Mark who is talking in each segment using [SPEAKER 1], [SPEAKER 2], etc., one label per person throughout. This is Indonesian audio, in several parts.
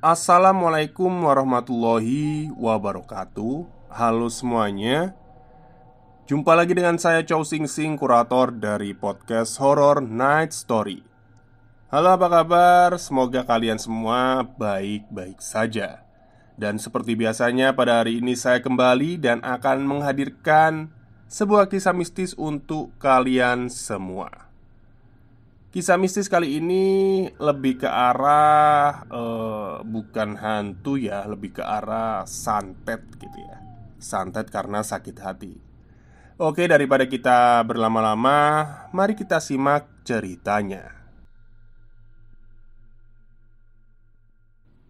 [SPEAKER 1] Assalamualaikum warahmatullahi wabarakatuh. Halo semuanya. Jumpa lagi dengan saya Chow Sing Sing, kurator dari podcast Horror Night Story. Halo apa kabar? Semoga kalian semua baik-baik saja. Dan seperti biasanya pada hari ini saya kembali dan akan menghadirkan Sebuah kisah mistis untuk kalian semua Kisah mistis kali ini lebih ke arah uh, bukan hantu ya, lebih ke arah santet gitu ya. Santet karena sakit hati. Oke, daripada kita berlama-lama, mari kita simak ceritanya.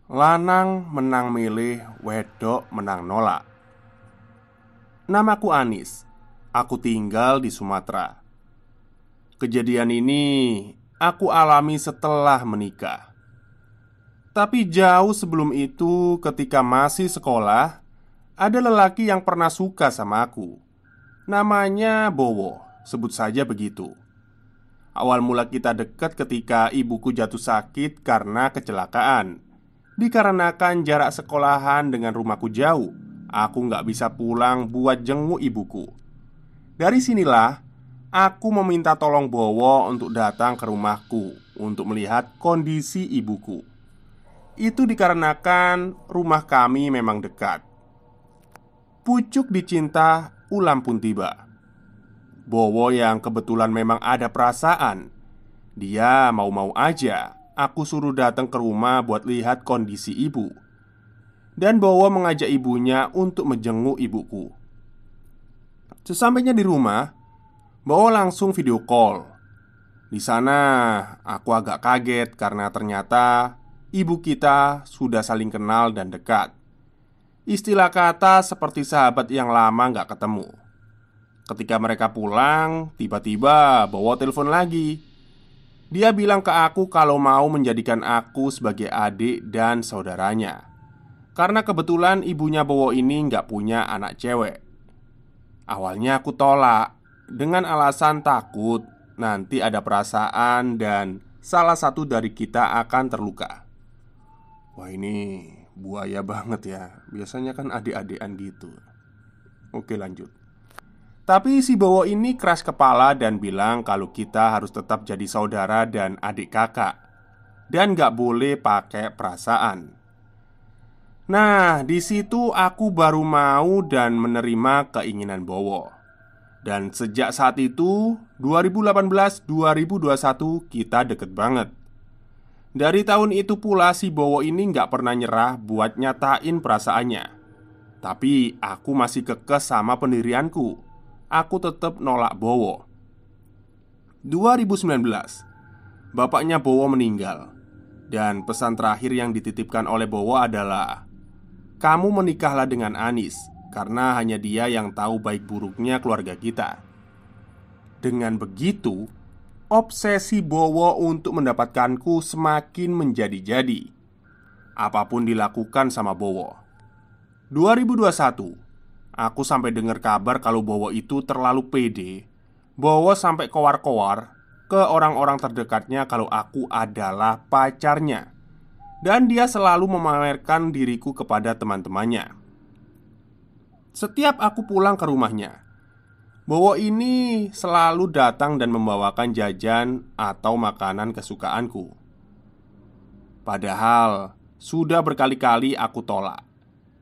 [SPEAKER 1] Lanang menang milih, wedok menang nolak. Namaku Anis. Aku tinggal di Sumatera. Kejadian ini aku alami setelah menikah. Tapi jauh sebelum itu, ketika masih sekolah, ada lelaki yang pernah suka sama aku. Namanya Bowo, sebut saja begitu. Awal mula kita dekat ketika ibuku jatuh sakit karena kecelakaan. Dikarenakan jarak sekolahan dengan rumahku jauh, aku nggak bisa pulang buat jenguk ibuku. Dari sinilah Aku meminta tolong Bowo untuk datang ke rumahku untuk melihat kondisi ibuku. Itu dikarenakan rumah kami memang dekat. Pucuk dicinta, ulam pun tiba. Bowo yang kebetulan memang ada perasaan. Dia mau-mau aja aku suruh datang ke rumah buat lihat kondisi ibu. Dan Bowo mengajak ibunya untuk menjenguk ibuku. Sesampainya di rumah, Bawa langsung video call. Di sana aku agak kaget karena ternyata ibu kita sudah saling kenal dan dekat. Istilah kata seperti sahabat yang lama nggak ketemu. Ketika mereka pulang, tiba-tiba bawa telepon lagi. Dia bilang ke aku kalau mau menjadikan aku sebagai adik dan saudaranya. Karena kebetulan ibunya Bowo ini nggak punya anak cewek. Awalnya aku tolak dengan alasan takut nanti ada perasaan dan salah satu dari kita akan terluka. Wah, ini buaya banget ya. Biasanya kan adik-adikan gitu. Oke, lanjut. Tapi si Bowo ini keras kepala dan bilang kalau kita harus tetap jadi saudara dan adik kakak Dan gak boleh pakai perasaan Nah, di situ aku baru mau dan menerima keinginan Bowo dan sejak saat itu 2018-2021 kita deket banget. Dari tahun itu pula si Bowo ini nggak pernah nyerah buat nyatain perasaannya. Tapi aku masih kekeh sama pendirianku. Aku tetap nolak Bowo. 2019 Bapaknya Bowo meninggal. Dan pesan terakhir yang dititipkan oleh Bowo adalah Kamu menikahlah dengan Anis karena hanya dia yang tahu baik buruknya keluarga kita. Dengan begitu, obsesi Bowo untuk mendapatkanku semakin menjadi-jadi. Apa pun dilakukan sama Bowo. 2021, aku sampai dengar kabar kalau Bowo itu terlalu pede. Bowo sampai kowar-kowar ke orang-orang terdekatnya kalau aku adalah pacarnya. Dan dia selalu memamerkan diriku kepada teman-temannya. Setiap aku pulang ke rumahnya, Bowo ini selalu datang dan membawakan jajan atau makanan kesukaanku. Padahal sudah berkali-kali aku tolak,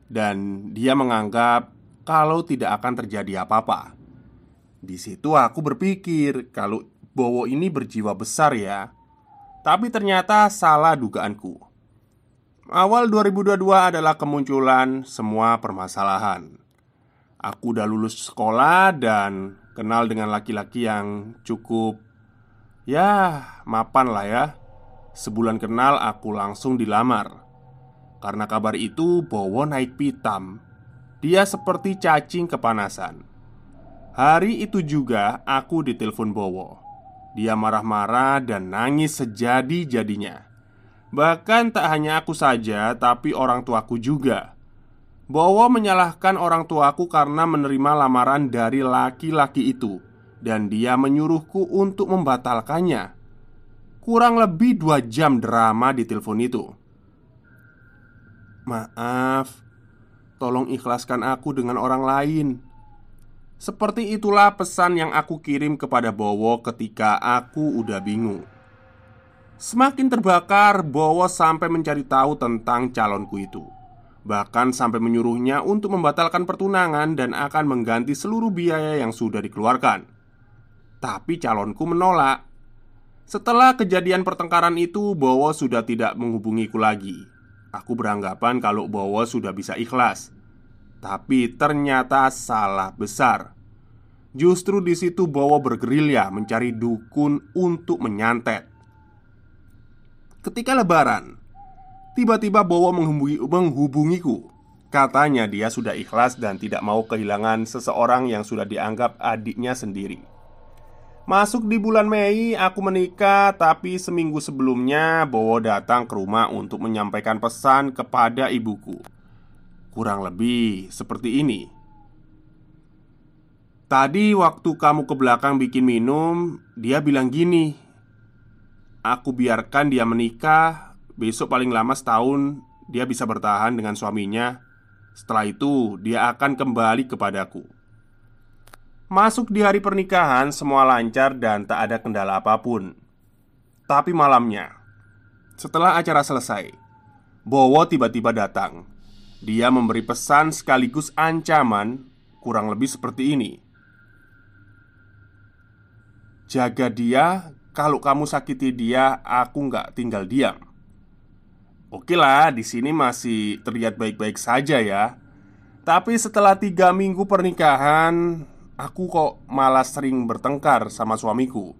[SPEAKER 1] dan dia menganggap kalau tidak akan terjadi apa-apa. Di situ aku berpikir kalau Bowo ini berjiwa besar ya, tapi ternyata salah dugaanku. Awal 2022 adalah kemunculan semua permasalahan Aku udah lulus sekolah dan kenal dengan laki-laki yang cukup Ya, mapan lah ya. Sebulan kenal aku langsung dilamar. Karena kabar itu Bowo naik pitam. Dia seperti cacing kepanasan. Hari itu juga aku ditelepon Bowo. Dia marah-marah dan nangis sejadi-jadinya. Bahkan tak hanya aku saja, tapi orang tuaku juga Bowo menyalahkan orang tuaku karena menerima lamaran dari laki-laki itu Dan dia menyuruhku untuk membatalkannya Kurang lebih dua jam drama di telepon itu Maaf, tolong ikhlaskan aku dengan orang lain. Seperti itulah pesan yang aku kirim kepada Bowo ketika aku udah bingung. Semakin terbakar, Bowo sampai mencari tahu tentang calonku itu. Bahkan sampai menyuruhnya untuk membatalkan pertunangan dan akan mengganti seluruh biaya yang sudah dikeluarkan. Tapi calonku menolak. Setelah kejadian pertengkaran itu, Bowo sudah tidak menghubungiku lagi. Aku beranggapan kalau Bowo sudah bisa ikhlas. Tapi ternyata salah besar. Justru di situ Bowo bergerilya mencari dukun untuk menyantet. Ketika lebaran, tiba-tiba Bowo menghubungi, menghubungiku. Katanya dia sudah ikhlas dan tidak mau kehilangan seseorang yang sudah dianggap adiknya sendiri. Masuk di bulan Mei, aku menikah, tapi seminggu sebelumnya Bowo datang ke rumah untuk menyampaikan pesan kepada ibuku. Kurang lebih seperti ini. Tadi waktu kamu ke belakang bikin minum, dia bilang gini. Aku biarkan dia menikah, besok paling lama setahun dia bisa bertahan dengan suaminya. Setelah itu, dia akan kembali kepadaku. Masuk di hari pernikahan, semua lancar dan tak ada kendala apa pun. Tapi malamnya, setelah acara selesai, Bowo tiba-tiba datang dia memberi pesan sekaligus ancaman Kurang lebih seperti ini Jaga dia Kalau kamu sakiti dia Aku nggak tinggal diam Oke lah, di sini masih terlihat baik-baik saja ya. Tapi setelah tiga minggu pernikahan, aku kok malah sering bertengkar sama suamiku,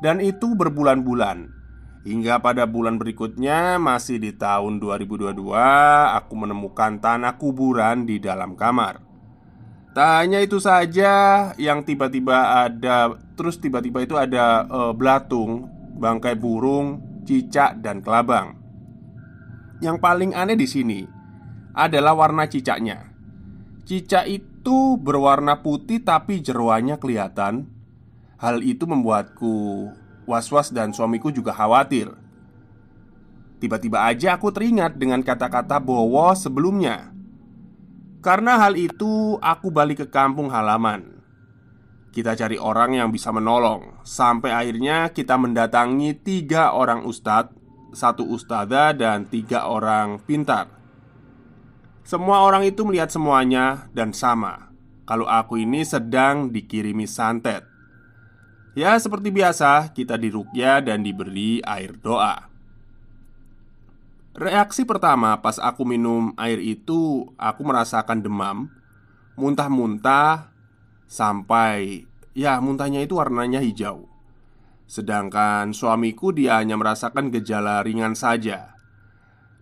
[SPEAKER 1] dan itu berbulan-bulan. Hingga pada bulan berikutnya Masih di tahun 2022 Aku menemukan tanah kuburan di dalam kamar Tak hanya itu saja Yang tiba-tiba ada Terus tiba-tiba itu ada e, belatung Bangkai burung Cicak dan kelabang Yang paling aneh di sini Adalah warna cicaknya. Cicak itu berwarna putih tapi jeruannya kelihatan. Hal itu membuatku Was-was dan suamiku juga khawatir. Tiba-tiba aja aku teringat dengan kata-kata Bowo sebelumnya. Karena hal itu aku balik ke kampung halaman. Kita cari orang yang bisa menolong. Sampai akhirnya kita mendatangi tiga orang ustadz Satu ustadzah dan tiga orang pintar. Semua orang itu melihat semuanya dan sama. Kalau aku ini sedang dikirimi santet. Ya seperti biasa kita dirukyah dan diberi air doa. Reaksi pertama pas aku minum air itu Aku merasakan demam Muntah-muntah Sampai Ya muntahnya itu warnanya hijau Sedangkan suamiku dia hanya merasakan gejala ringan saja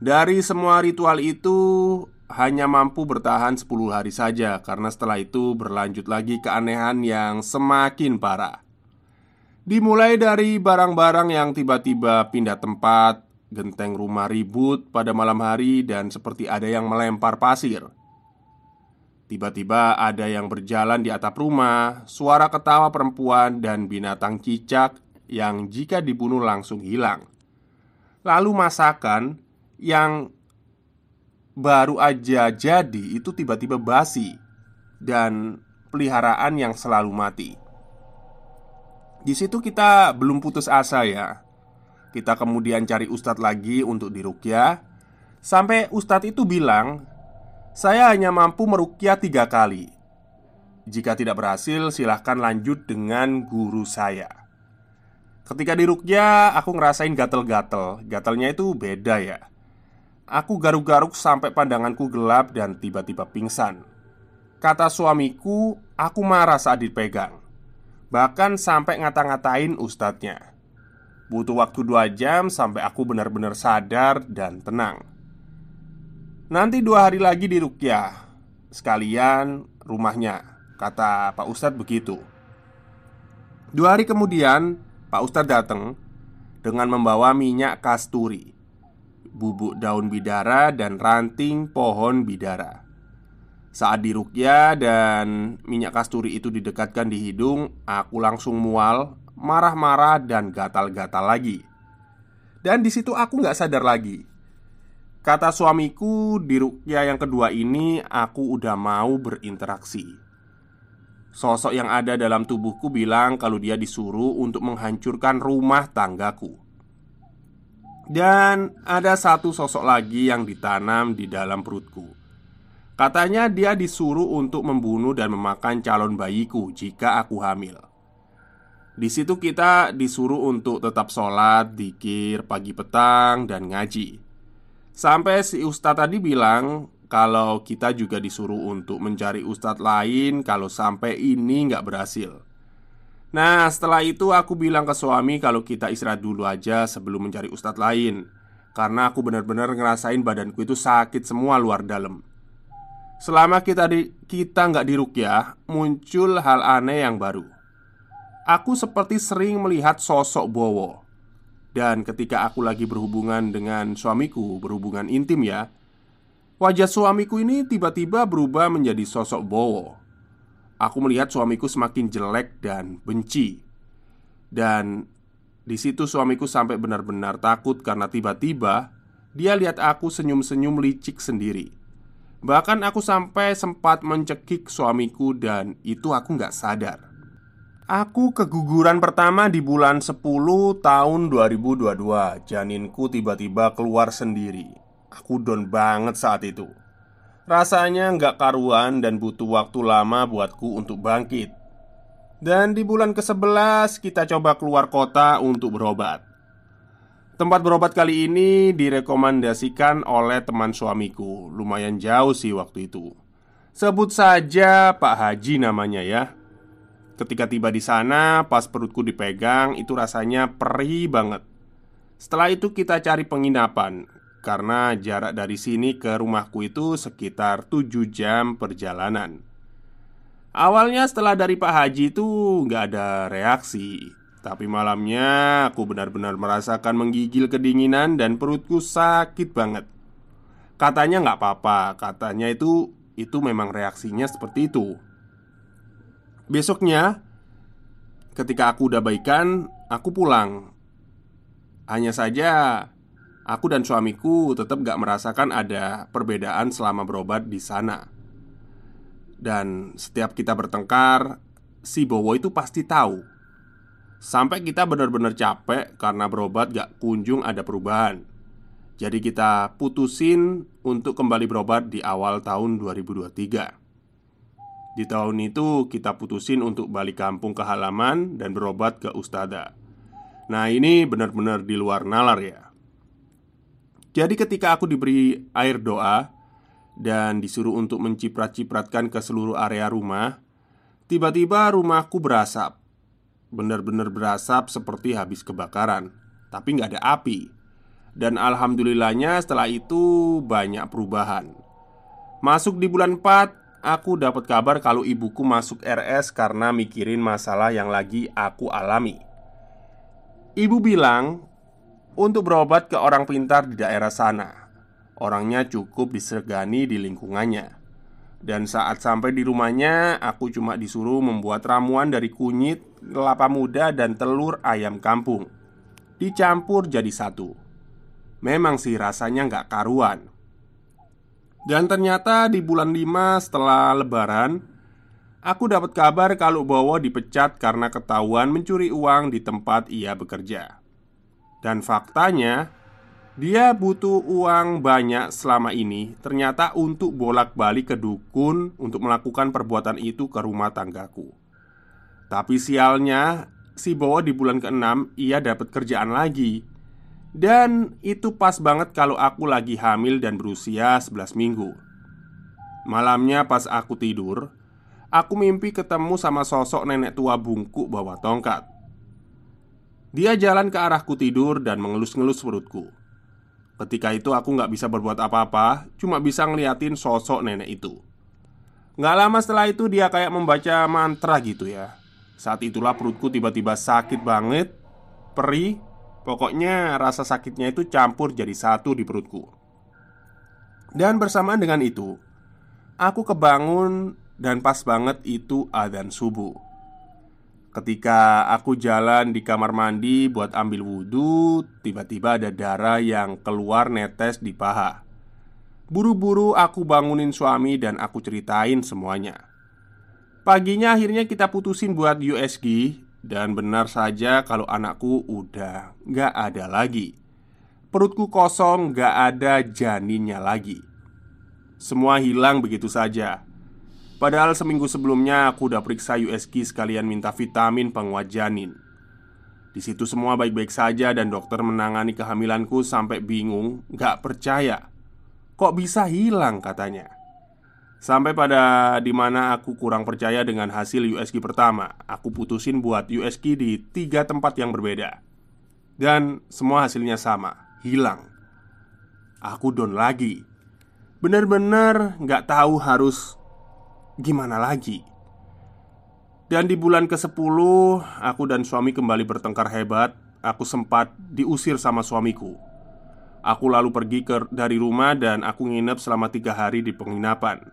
[SPEAKER 1] Dari semua ritual itu Hanya mampu bertahan 10 hari saja Karena setelah itu berlanjut lagi keanehan yang semakin parah Dimulai dari barang-barang yang tiba-tiba pindah tempat, genteng rumah ribut pada malam hari, dan seperti ada yang melempar pasir. Tiba-tiba ada yang berjalan di atap rumah, suara ketawa perempuan, dan binatang cicak yang jika dibunuh langsung hilang. Lalu masakan yang baru aja jadi itu tiba-tiba basi, dan peliharaan yang selalu mati. Di situ kita belum putus asa ya. Kita kemudian cari ustadz lagi untuk dirukyah Sampai ustadz itu bilang Saya hanya mampu merukyah tiga kali Jika tidak berhasil silahkan lanjut dengan guru saya Ketika dirukyah aku ngerasain gatel-gatel. Gatelnya itu beda ya. Aku garuk-garuk sampai pandanganku gelap dan tiba-tiba pingsan. Kata suamiku, aku marah saat dipegang. Bahkan sampai ngata-ngatain ustadznya. Butuh waktu dua jam sampai aku benar-benar sadar dan tenang. Nanti dua hari lagi di Rukyah Sekalian rumahnya Kata Pak Ustadz begitu. Dua hari kemudian Pak Ustadz datang Dengan membawa minyak kasturi Bubuk daun bidara dan ranting pohon bidara. Saat dirukyah dan minyak kasturi itu didekatkan di hidung Aku langsung mual, marah-marah dan gatal-gatal lagi. Dan di situ aku nggak sadar lagi. Kata suamiku, di rukyah yang kedua ini aku udah mau berinteraksi. Sosok yang ada dalam tubuhku bilang kalau dia disuruh untuk menghancurkan rumah tanggaku. Dan ada satu sosok lagi yang ditanam di dalam perutku. Katanya dia disuruh untuk membunuh dan memakan calon bayiku jika aku hamil. Di situ kita disuruh untuk tetap sholat, dikir, pagi petang, dan ngaji. Sampai si ustadz tadi bilang kalau kita juga disuruh untuk mencari ustadz lain kalau sampai ini nggak berhasil. Nah setelah itu aku bilang ke suami kalau kita istirahat dulu aja sebelum mencari ustadz lain Karena aku benar-benar ngerasain badanku itu sakit semua luar dalam Selama kita di kita nggak dirukyah, muncul hal aneh yang baru. Aku seperti sering melihat sosok Bowo. Dan ketika aku lagi berhubungan dengan suamiku, berhubungan intim ya, wajah suamiku ini tiba-tiba berubah menjadi sosok Bowo. Aku melihat suamiku semakin jelek dan benci. Dan di situ suamiku sampai benar-benar takut karena tiba-tiba dia lihat aku senyum-senyum licik sendiri. Bahkan aku sampai sempat mencekik suamiku dan itu aku nggak sadar Aku keguguran pertama di bulan 10 tahun 2022 Janinku tiba-tiba keluar sendiri Aku down banget saat itu. Rasanya nggak karuan dan butuh waktu lama buatku untuk bangkit. Dan di bulan ke-11 kita coba keluar kota untuk berobat. Tempat berobat kali ini direkomendasikan oleh teman suamiku. Lumayan jauh sih waktu itu. Sebut saja Pak Haji namanya ya. Ketika tiba di sana, pas perutku dipegang, itu rasanya perih banget. Setelah itu kita cari penginapan Karena jarak dari sini ke rumahku itu sekitar 7 jam perjalanan. Awalnya setelah dari Pak Haji itu nggak ada reaksi. Tapi malamnya aku benar-benar merasakan menggigil kedinginan dan perutku sakit banget. Katanya nggak apa-apa, katanya itu itu memang reaksinya seperti itu. Besoknya Ketika aku udah baikan, aku pulang. Hanya saja Aku dan suamiku tetap gak merasakan ada perbedaan selama berobat di sana. Dan setiap kita bertengkar Si Bowo itu pasti tahu. Sampai kita benar-benar capek karena berobat gak kunjung ada perubahan. Jadi kita putusin untuk kembali berobat di awal tahun 2023 Di tahun itu kita putusin untuk balik kampung ke halaman dan berobat ke ustada. Nah ini benar-benar di luar nalar ya Jadi ketika aku diberi air doa Dan disuruh untuk menciprat-cipratkan ke seluruh area rumah Tiba-tiba rumahku berasap. Benar-benar berasap seperti habis kebakaran Tapi nggak ada api. Dan alhamdulillahnya setelah itu banyak perubahan. Masuk di bulan 4 Aku dapat kabar kalau ibuku masuk RS karena mikirin masalah yang lagi aku alami. Ibu bilang Untuk berobat ke orang pintar di daerah sana. Orangnya cukup disegani di lingkungannya. Dan saat sampai di rumahnya, aku cuma disuruh membuat ramuan dari kunyit, kelapa muda, dan telur ayam kampung. Dicampur jadi satu. Memang sih rasanya nggak karuan. Dan ternyata di bulan 5 setelah lebaran Aku dapat kabar kalau Bowo dipecat karena ketahuan mencuri uang di tempat ia bekerja Dan faktanya dia butuh uang banyak selama ini Ternyata untuk bolak-balik ke dukun Untuk melakukan perbuatan itu ke rumah tanggaku. Tapi sialnya Si Bowo di bulan ke-6 Ia dapat kerjaan lagi. Dan itu pas banget kalau aku lagi hamil dan berusia 11 minggu. Malamnya pas aku tidur Aku mimpi ketemu sama sosok nenek tua bungkuk bawa tongkat Dia jalan ke arahku tidur dan mengelus-ngelus perutku. Ketika itu aku nggak bisa berbuat apa-apa Cuma bisa ngeliatin sosok nenek itu. Nggak lama setelah itu dia kayak membaca mantra gitu ya. Saat itulah perutku tiba-tiba sakit banget Perih Pokoknya rasa sakitnya itu campur jadi satu di perutku. Dan bersamaan dengan itu Aku kebangun dan pas banget itu adzan subuh Ketika aku jalan di kamar mandi buat ambil wudhu Tiba-tiba ada darah yang keluar netes di paha. Buru-buru aku bangunin suami dan aku ceritain semuanya. Paginya akhirnya kita putusin buat USG Dan benar saja kalau anakku udah gak ada lagi. Perutku kosong gak ada janinnya lagi. Semua hilang begitu saja Padahal seminggu sebelumnya aku udah periksa USG sekalian minta vitamin penguat janin Di situ semua baik-baik saja dan dokter menangani kehamilanku sampai bingung, gak percaya. Kok bisa hilang katanya. Sampai pada di mana aku kurang percaya dengan hasil USG pertama Aku putusin buat USG di tiga tempat yang berbeda. Dan semua hasilnya sama Hilang. Aku down lagi. Bener-bener gak tahu harus gimana lagi? Dan di bulan ke-10 Aku dan suami kembali bertengkar hebat. Aku sempat diusir sama suamiku. Aku lalu pergi ke, dari rumah dan aku nginep selama tiga hari di penginapan.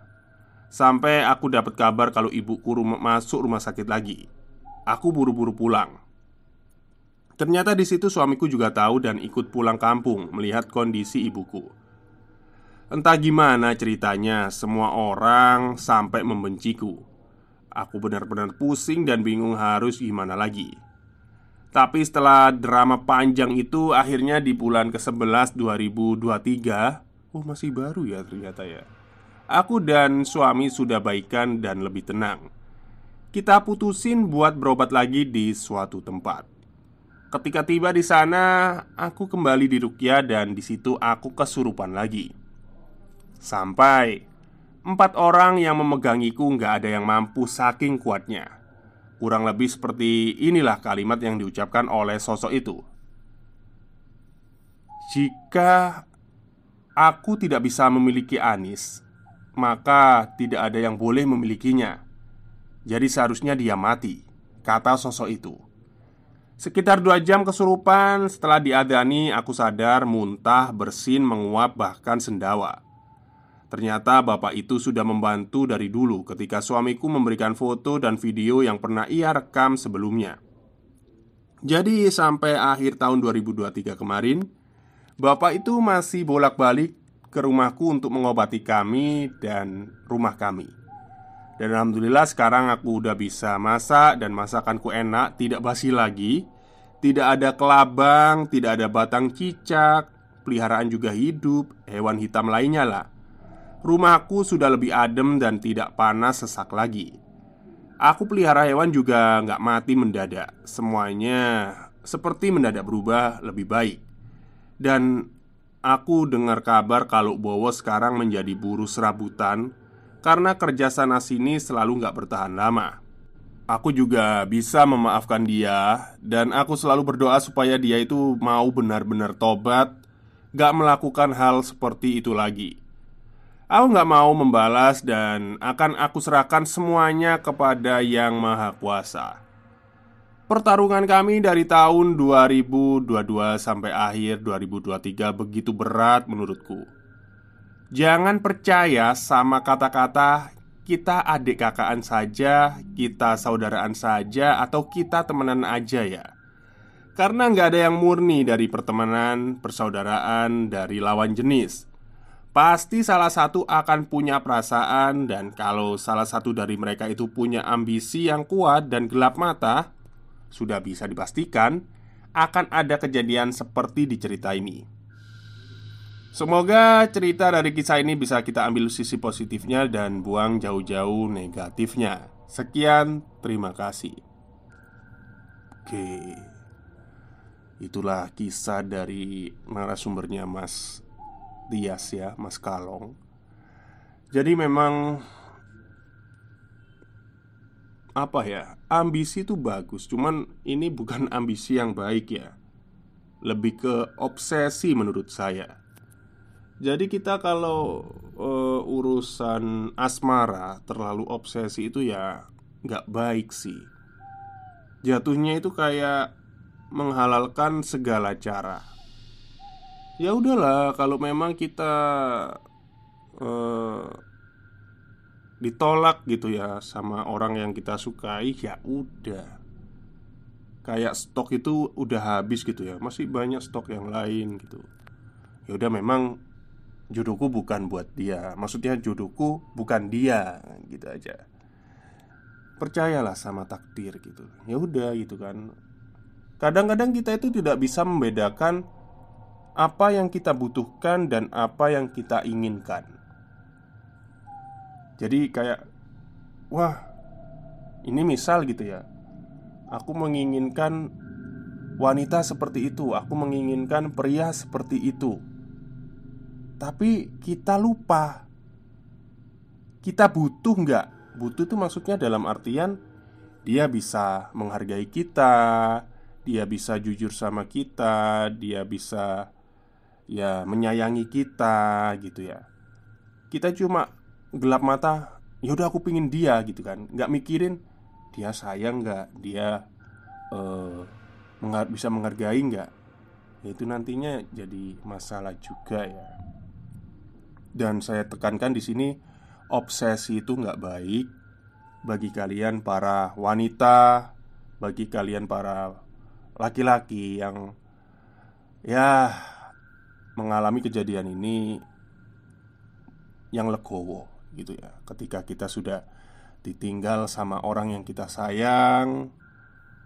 [SPEAKER 1] Sampai aku dapat kabar kalau ibuku rumah, masuk rumah sakit lagi. Aku buru-buru pulang. Ternyata di situ suamiku juga tahu dan ikut pulang kampung melihat kondisi ibuku Entah gimana ceritanya, semua orang sampai membenciku. Aku benar-benar pusing dan bingung harus gimana lagi. Tapi setelah drama panjang itu akhirnya di bulan ke-11 2023 Oh masih baru ya ternyata ya Aku dan suami sudah baikan dan lebih tenang. Kita putusin buat berobat lagi di suatu tempat. Ketika tiba di sana, aku kembali di Rukia dan di situ aku kesurupan lagi. Sampai empat orang yang memegangiku nggak ada yang mampu saking kuatnya. Kurang lebih seperti inilah kalimat yang diucapkan oleh sosok itu. Jika aku tidak bisa memiliki Anis Maka tidak ada yang boleh memilikinya. Jadi seharusnya dia mati Kata sosok itu. Sekitar dua jam kesurupan Setelah diadani aku sadar muntah, bersin, menguap, bahkan sendawa Ternyata bapak itu sudah membantu dari dulu ketika suamiku memberikan foto dan video yang pernah ia rekam sebelumnya. Jadi sampai akhir tahun 2023 kemarin, bapak itu masih bolak-balik ke rumahku untuk mengobati kami dan rumah kami. Dan alhamdulillah sekarang aku udah bisa masak dan masakanku enak, tidak basi lagi. Tidak ada kelabang, tidak ada batang cicak, peliharaan juga hidup, hewan hitam lainnya lah. Rumahku sudah lebih adem dan tidak panas sesak lagi. Aku pelihara hewan juga nggak mati mendadak. Semuanya seperti mendadak berubah lebih baik. Dan aku dengar kabar kalau Bowo sekarang menjadi buruh serabutan Karena kerja sana sini selalu nggak bertahan lama. Aku juga bisa memaafkan dia Dan aku selalu berdoa supaya dia itu mau benar-benar tobat Gak melakukan hal seperti itu lagi Aku nggak mau membalas dan akan aku serahkan semuanya kepada Yang Maha Kuasa. Pertarungan kami dari tahun 2022 sampai akhir 2023 begitu berat menurutku. Jangan percaya sama kata-kata kita adik kakaan saja, kita saudaraan saja, atau kita temenan aja ya. Karena nggak ada yang murni dari pertemanan, persaudaraan, dari lawan jenis. Pasti salah satu akan punya perasaan Dan kalau salah satu dari mereka itu punya ambisi yang kuat dan gelap mata Sudah bisa dipastikan Akan ada kejadian seperti di cerita ini. Semoga cerita dari kisah ini bisa kita ambil sisi positifnya dan buang jauh-jauh negatifnya. Sekian, terima kasih. Oke Itulah kisah dari narasumbernya Mas Tias ya, Mas Kalong. Jadi memang apa ya? Ambisi itu bagus, cuman ini bukan ambisi yang baik ya. Lebih ke obsesi menurut saya. Jadi kita kalau uh, urusan asmara terlalu obsesi itu ya nggak baik sih. Jatuhnya itu kayak menghalalkan segala cara ya udahlah kalau memang kita uh, ditolak gitu ya sama orang yang kita sukai ya udah kayak stok itu udah habis gitu ya masih banyak stok yang lain gitu ya udah memang jodohku bukan buat dia. Maksudnya jodohku bukan dia, gitu aja. Percayalah sama takdir gitu. Ya udah gitu kan. Kadang-kadang kita itu tidak bisa membedakan apa yang kita butuhkan dan apa yang kita inginkan. Jadi kayak wah, ini misal gitu ya. Aku menginginkan wanita seperti itu, aku menginginkan pria seperti itu. Tapi kita lupa Kita butuh nggak? Butuh itu maksudnya dalam artian Dia bisa menghargai kita Dia bisa jujur sama kita Dia bisa Ya menyayangi kita gitu ya. Kita cuma gelap mata Yaudah aku pingin dia gitu kan. Nggak mikirin Dia sayang nggak? Dia uh, bisa menghargai nggak? Ya itu nantinya jadi masalah juga ya. Dan saya tekankan di sini obsesi itu nggak baik bagi kalian para wanita, bagi kalian para laki-laki yang ya mengalami kejadian ini yang legowo gitu ya. Ketika kita sudah ditinggal sama orang yang kita sayang,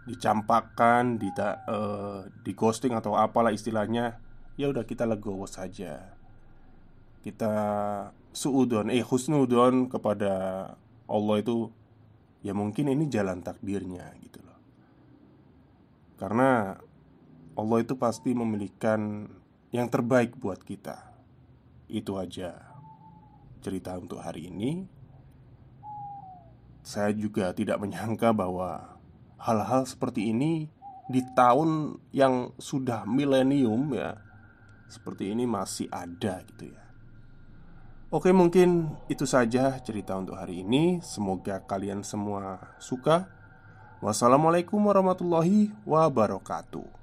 [SPEAKER 1] dicampakkan, di uh, di ghosting atau apalah istilahnya, ya udah kita legowo saja kita suudon eh husnudon kepada Allah itu ya mungkin ini jalan takdirnya gitu loh. Karena Allah itu pasti memilihkan yang terbaik buat kita. Itu aja cerita untuk hari ini. Saya juga tidak menyangka bahwa hal-hal seperti ini di tahun yang sudah milenium ya seperti ini masih ada gitu ya. Oke, mungkin itu saja cerita untuk hari ini. Semoga kalian semua suka. Wassalamualaikum warahmatullahi wabarakatuh.